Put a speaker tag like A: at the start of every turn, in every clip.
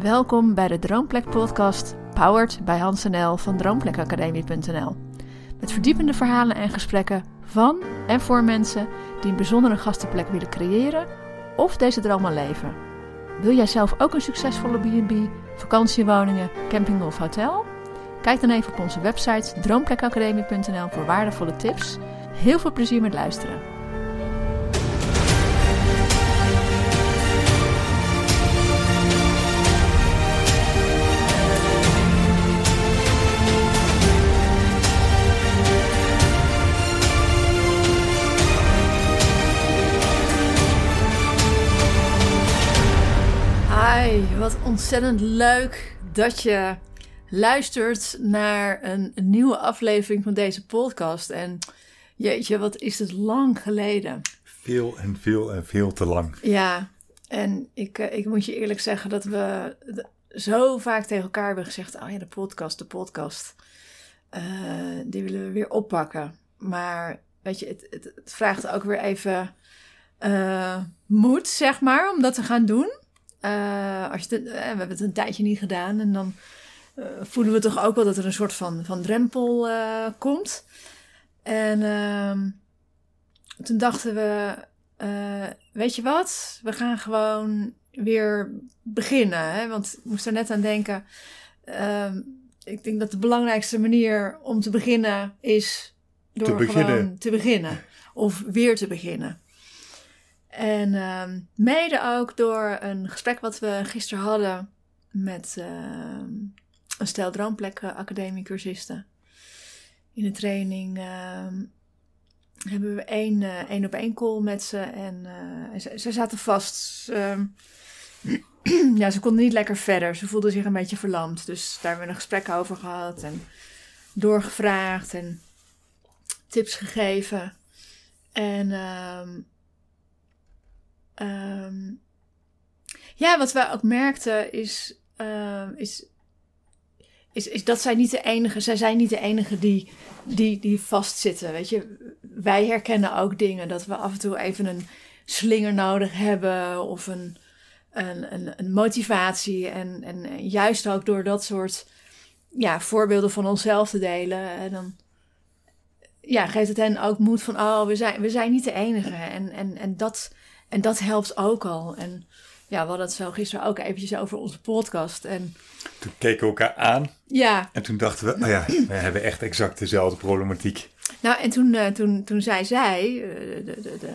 A: Welkom bij de Droomplek podcast, powered bij Hans NL van droomplekacademie.nl. Met verdiepende verhalen en gesprekken van en voor mensen die een bijzondere gastenplek willen creëren of deze droom al leven. Wil jij zelf ook een succesvolle B&B, vakantiewoningen, camping of hotel? Kijk dan even op onze website droomplekacademie.nl voor waardevolle tips. Heel veel plezier met luisteren. Wat ontzettend leuk dat je luistert naar een, nieuwe aflevering van deze podcast. En jeetje, wat is het lang geleden?
B: Veel en veel en veel te lang.
A: Ja, en ik, eh, ik moet je eerlijk zeggen dat we zo vaak tegen elkaar hebben gezegd: Oh ja, de podcast, de podcast. Eh, die willen we weer oppakken. Maar weet je, het, het, het vraagt ook weer even uh, moed, zeg maar, om dat te gaan doen. Als je we hebben het een tijdje niet gedaan en dan uh, voelen we toch ook wel dat er een soort van, van drempel uh, komt. En uh, toen dachten we, weet je wat, we gaan gewoon weer beginnen. Hè? Want ik moest er net aan denken. Ehm, ik denk dat de belangrijkste manier om te beginnen is door
B: te beginnen.
A: gewoon te beginnen. Of weer te beginnen. En ehm, mede ook door een gesprek wat we gisteren hadden met een stel Droomplek academiecursisten. In de training uh, hebben we één, uh, één op één call met ze en uh, ze, ze, zaten vast. Ehm, ja, ze konden niet lekker verder. Ze voelden zich een beetje verlamd. Dus daar hebben we een gesprek over gehad en doorgevraagd en tips gegeven. En um, ja, wat wij ook merkten is, is is, is dat zij niet de enige, zij zijn niet de enige die, die, die vastzitten. Weet je, wij herkennen ook dingen dat we af en toe even een slinger nodig hebben of een, een, een, een motivatie. En, en juist ook door dat soort ja, voorbeelden van onszelf te delen, dan ja, geeft het hen ook moed van, oh, we zijn, we zijn niet de enige. En, en, en, dat, en dat helpt ook al. En ja, we hadden het zo gisteren ook eventjes over onze podcast. En
B: toen keken we elkaar aan.
A: Ja.
B: En toen dachten we, oh ja, we hebben echt exact dezelfde problematiek.
A: Nou, en toen, uh, toen, toen zei zij, uh, de, de, de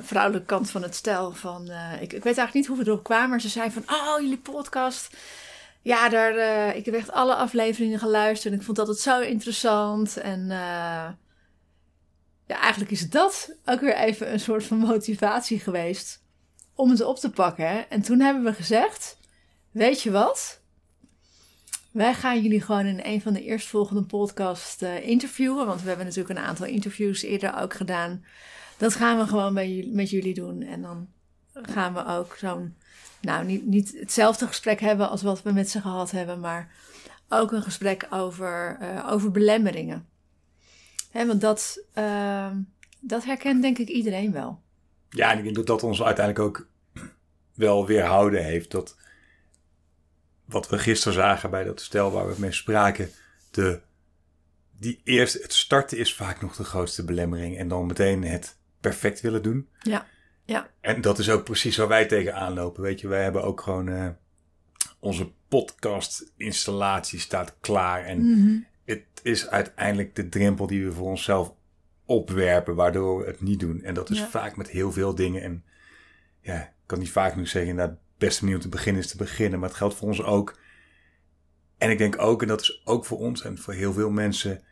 A: vrouwelijke kant van het stel, van, uh, ik, ik weet eigenlijk niet hoe we erop kwamen, maar ze zei van, oh, jullie podcast. Ja, daar, ik heb echt alle afleveringen geluisterd en ik vond dat het zo interessant. En ja, eigenlijk is dat ook weer even een soort van motivatie geweest om het op te pakken. En toen hebben we gezegd, weet je wat? Wij gaan jullie gewoon in een van de eerstvolgende podcasts uh, interviewen. Want we hebben natuurlijk een aantal interviews eerder ook gedaan. Dat gaan we gewoon bij, met jullie doen. En dan gaan we ook zo'n, nou niet, niet hetzelfde gesprek hebben als wat we met ze gehad hebben. Maar ook een gesprek over, uh, over belemmeringen. Hè, want dat, uh, dat herkent denk ik iedereen wel.
B: Ja, en ik denk dat dat ons uiteindelijk ook wel weerhouden heeft. Dat wat we gisteren zagen bij dat stel waar we mee spraken, de, die eerst, het starten is vaak nog de grootste belemmering. En dan meteen het perfect willen doen.
A: Ja, ja.
B: En dat is ook precies waar wij tegenaan lopen. Weet je, wij hebben ook gewoon uh, onze podcast-installatie staat klaar. En
A: Mhm.
B: Het is uiteindelijk de drempel die we voor onszelf opwerpen, waardoor we het niet doen. En dat is
A: Ja.
B: vaak met heel veel dingen. En ja, ik kan niet vaak genoeg zeggen, nou, de beste manier om te beginnen is te beginnen. Maar het geldt voor ons ook. En ik denk ook, en dat is ook voor ons en voor heel veel mensen,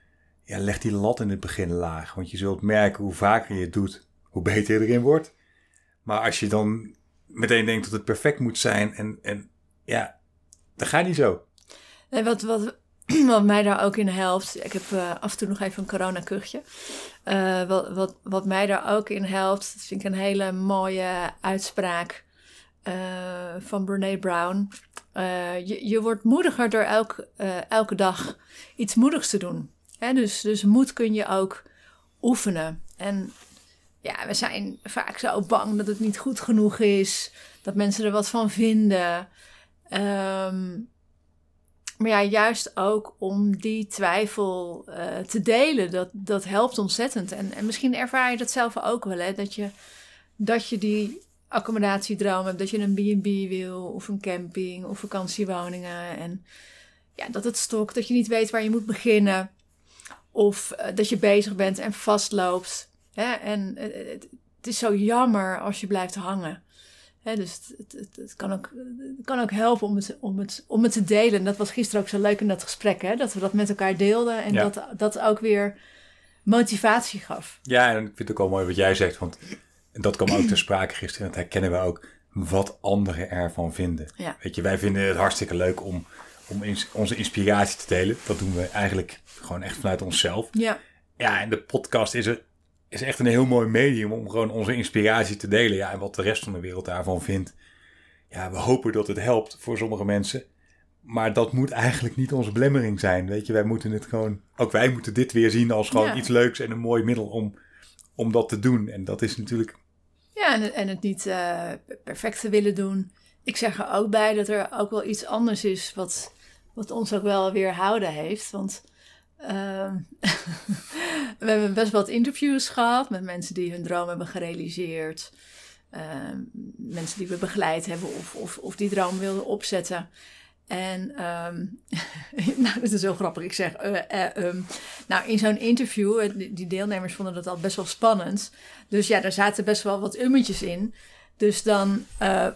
B: ja, leg die lat in het begin laag. Want je zult merken hoe vaker je het doet, hoe beter je erin wordt. Maar als je dan meteen denkt dat het perfect moet zijn en, en ja, dat gaat niet zo.
A: En wat, wat, wat mij daar ook in helpt, ik heb eh, af en toe nog even een coronakuchje. Eh wat, wat, wat mij daar ook in helpt, dat vind ik een hele mooie uitspraak eh, van Brene Brown. Je, je wordt moediger door elk, elke dag iets moedigs te doen. Hè? Dus, dus moed kun je ook oefenen. En ja, we zijn vaak zo bang dat het niet goed genoeg is, dat mensen er wat van vinden. Ehm, maar ja, juist ook om die twijfel eh, te delen, dat, dat helpt ontzettend. En, en misschien ervaar je dat zelf ook wel, hè? Dat, je, dat je die accommodatiedroom hebt, dat je een B&B wil, of een camping, of vakantiewoningen. En ja, dat het stokt, dat je niet weet waar je moet beginnen. Of eh, dat je bezig bent en vastloopt. Hè? En eh, het, het, is zo jammer als je blijft hangen. Dus het, het, het, kan, ook, het kan ook helpen om het, om, het, om het te delen. En dat was gisteren ook zo leuk in dat gesprek. Hè? Dat we dat met elkaar deelden. En dat, dat ook weer motivatie gaf.
B: Ja, en ik vind het ook wel mooi wat jij zegt. Want dat kwam ook ter sprake gisteren. Dat herkennen we ook wat anderen ervan vinden.
A: Ja.
B: Weet je, wij vinden het hartstikke leuk om om onze inspiratie te delen. Dat doen we eigenlijk gewoon echt vanuit onszelf.
A: Ja.
B: Ja, en de podcast is, er, is echt een heel mooi medium om gewoon onze inspiratie te delen. Ja, en wat de rest van de wereld daarvan vindt. Ja, we hopen dat het helpt voor sommige mensen. Maar dat moet eigenlijk niet onze belemmering zijn. Weet je, wij moeten het gewoon. Ook wij moeten dit weer zien als gewoon iets leuks en een mooi middel om, om dat te doen. En dat is natuurlijk.
A: Ja, en, en het niet uh, perfect te willen doen. Ik zeg er ook bij dat er ook wel iets anders is wat wat ons ook wel weer houden heeft. Want ehm, we hebben best wel wat interviews gehad met mensen die hun droom hebben gerealiseerd. Ehm, mensen die we begeleid hebben of, of, of die droom wilden opzetten. En um, nou, dat is heel grappig. Ik zeg, uh, nou, in zo'n interview, eh, die deelnemers vonden dat al best wel spannend. Dus ja, daar zaten best wel wat ummetjes in. Dus dan uh,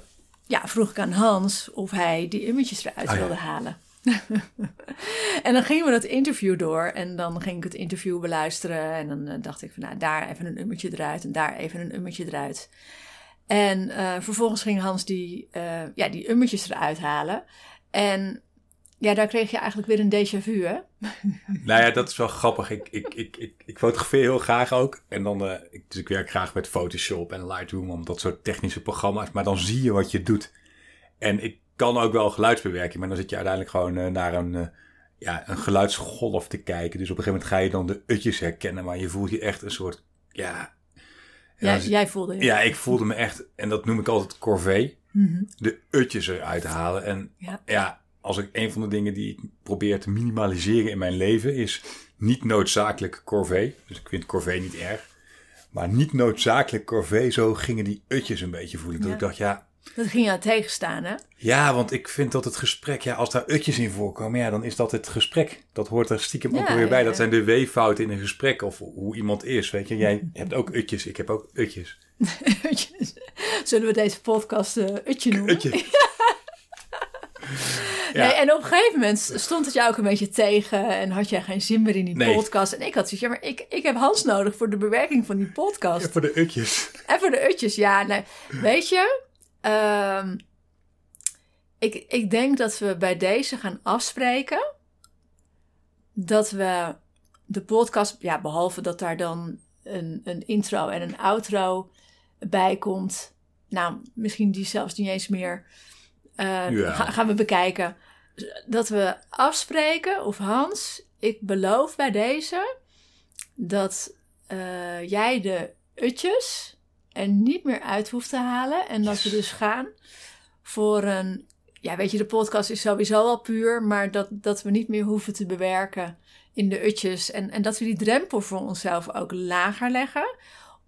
A: ja, vroeg ik aan Hans of hij die ummetjes eruit ah, wilde halen. en dan gingen we dat interview door en dan ging ik het interview beluisteren en dan eh, dacht ik van nou daar even een ummetje eruit en daar even een ummetje eruit. En uh, vervolgens ging Hans die, uh, ja, die ummetjes eruit halen. En ja, daar kreeg je eigenlijk weer een déjà vu, hè?
B: nou ja, dat is wel grappig. Ik, ik, ik, ik, ik fotografeer heel graag ook. En dan, ik, dus ik werk graag met Photoshop en Lightroom, om dat soort technische programma's. Maar dan zie je wat je doet. En ik kan ook wel geluidsbewerking, maar dan zit je uiteindelijk gewoon uh, naar een, uh, ja, een geluidsgolf te kijken. Dus op een gegeven moment ga je dan de utjes herkennen, maar je voelt je echt een soort, ja...
A: Ja, jij voelde je.
B: Ja, ik voelde me echt, en dat noem ik altijd corvée, mm -hmm. de utjes eruit halen. En ja. ja, als ik een van de dingen die ik probeer te minimaliseren in mijn leven is niet noodzakelijk corvée. Dus ik vind corvée niet erg. Maar niet noodzakelijk corvée, zo gingen die utjes een beetje voelen. Ja. Dat ik dacht, ja,
A: dat ging je aan tegenstaan, hè?
B: Ja, want ik vind dat het gesprek, ja, als daar utjes in voorkomen, ja, dan is dat het gesprek. Dat hoort er stiekem ook weer bij. Dat zijn de weeffouten in een gesprek of hoe iemand is, weet je. Jij hebt ook utjes, ik heb ook utjes.
A: utjes. Zullen we deze podcast uh, utje noemen? Utje. Ja. Nee, en op een gegeven moment stond het jou ook een beetje tegen en had jij geen zin meer in die nee. podcast. En ik had zoiets, ja, maar ik, ik heb Hans nodig voor de bewerking van die podcast.
B: Ja, voor de utjes.
A: En voor de utjes, ja. Nee. Weet je, Um, ik, ik denk dat we bij deze gaan afspreken dat we de podcast, ja, behalve dat daar dan een, een intro en een outro bij komt. Nou, misschien die zelfs niet eens meer. Uh, ja. gaan we bekijken. Dat we afspreken, of Hans, ik beloof bij deze dat uh, jij de utjes er niet meer uit hoeft te halen. En dat we dus gaan voor een. Ja, weet je, de podcast is sowieso al puur, maar dat, dat we niet meer hoeven te bewerken in de utjes. En, en dat we die drempel voor onszelf ook lager leggen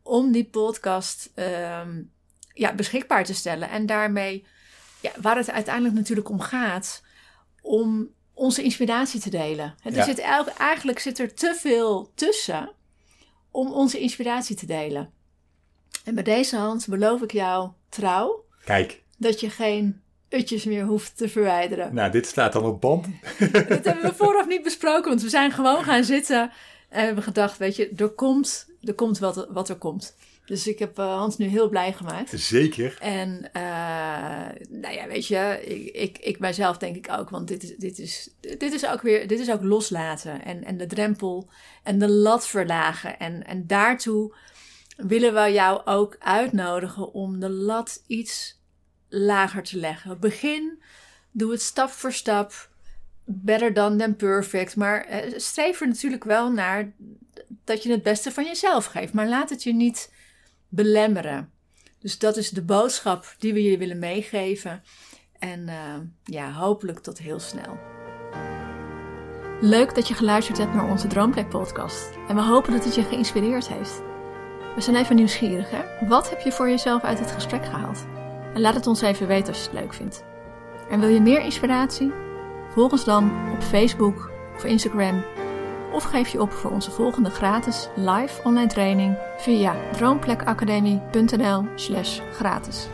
A: om die podcast um, ja, beschikbaar te stellen. En daarmee, ja, waar het uiteindelijk natuurlijk om gaat, om onze inspiratie te delen. Er ja. zit eigenlijk zit er te veel tussen om onze inspiratie te delen. En bij deze hand beloof ik jou trouw.
B: Kijk.
A: Dat je geen utjes meer hoeft te verwijderen.
B: Nou, dit staat dan op band.
A: dat hebben we vooraf niet besproken, want we zijn gewoon gaan zitten en hebben gedacht, weet je, er komt, er komt wat, wat er komt. Dus ik heb uh, Hans nu heel blij gemaakt.
B: Zeker.
A: En uh, nou ja, weet je, ik, ik, ik mijzelf denk ik ook, want dit is, dit is, dit is ook weer, dit is ook loslaten en, en de drempel en de lat verlagen. En, en daartoe willen we jou ook uitnodigen om de lat iets lager te leggen. Begin, doe het stap voor stap. Better done than perfect. Maar eh, streef er natuurlijk wel naar dat je het beste van jezelf geeft. Maar laat het je niet belemmeren. Dus dat is de boodschap die we je willen meegeven. En uh, ja, hopelijk tot heel snel. Leuk dat je geluisterd hebt naar onze Droomplek podcast. En we hopen dat het je geïnspireerd heeft. We zijn even nieuwsgierig, hè? Wat heb je voor jezelf uit het gesprek gehaald? En laat het ons even weten als je het leuk vindt. En wil je meer inspiratie? Volg ons dan op Facebook of Instagram. Of geef je op voor onze volgende gratis live online training via droomplekacademie.nl/gratis.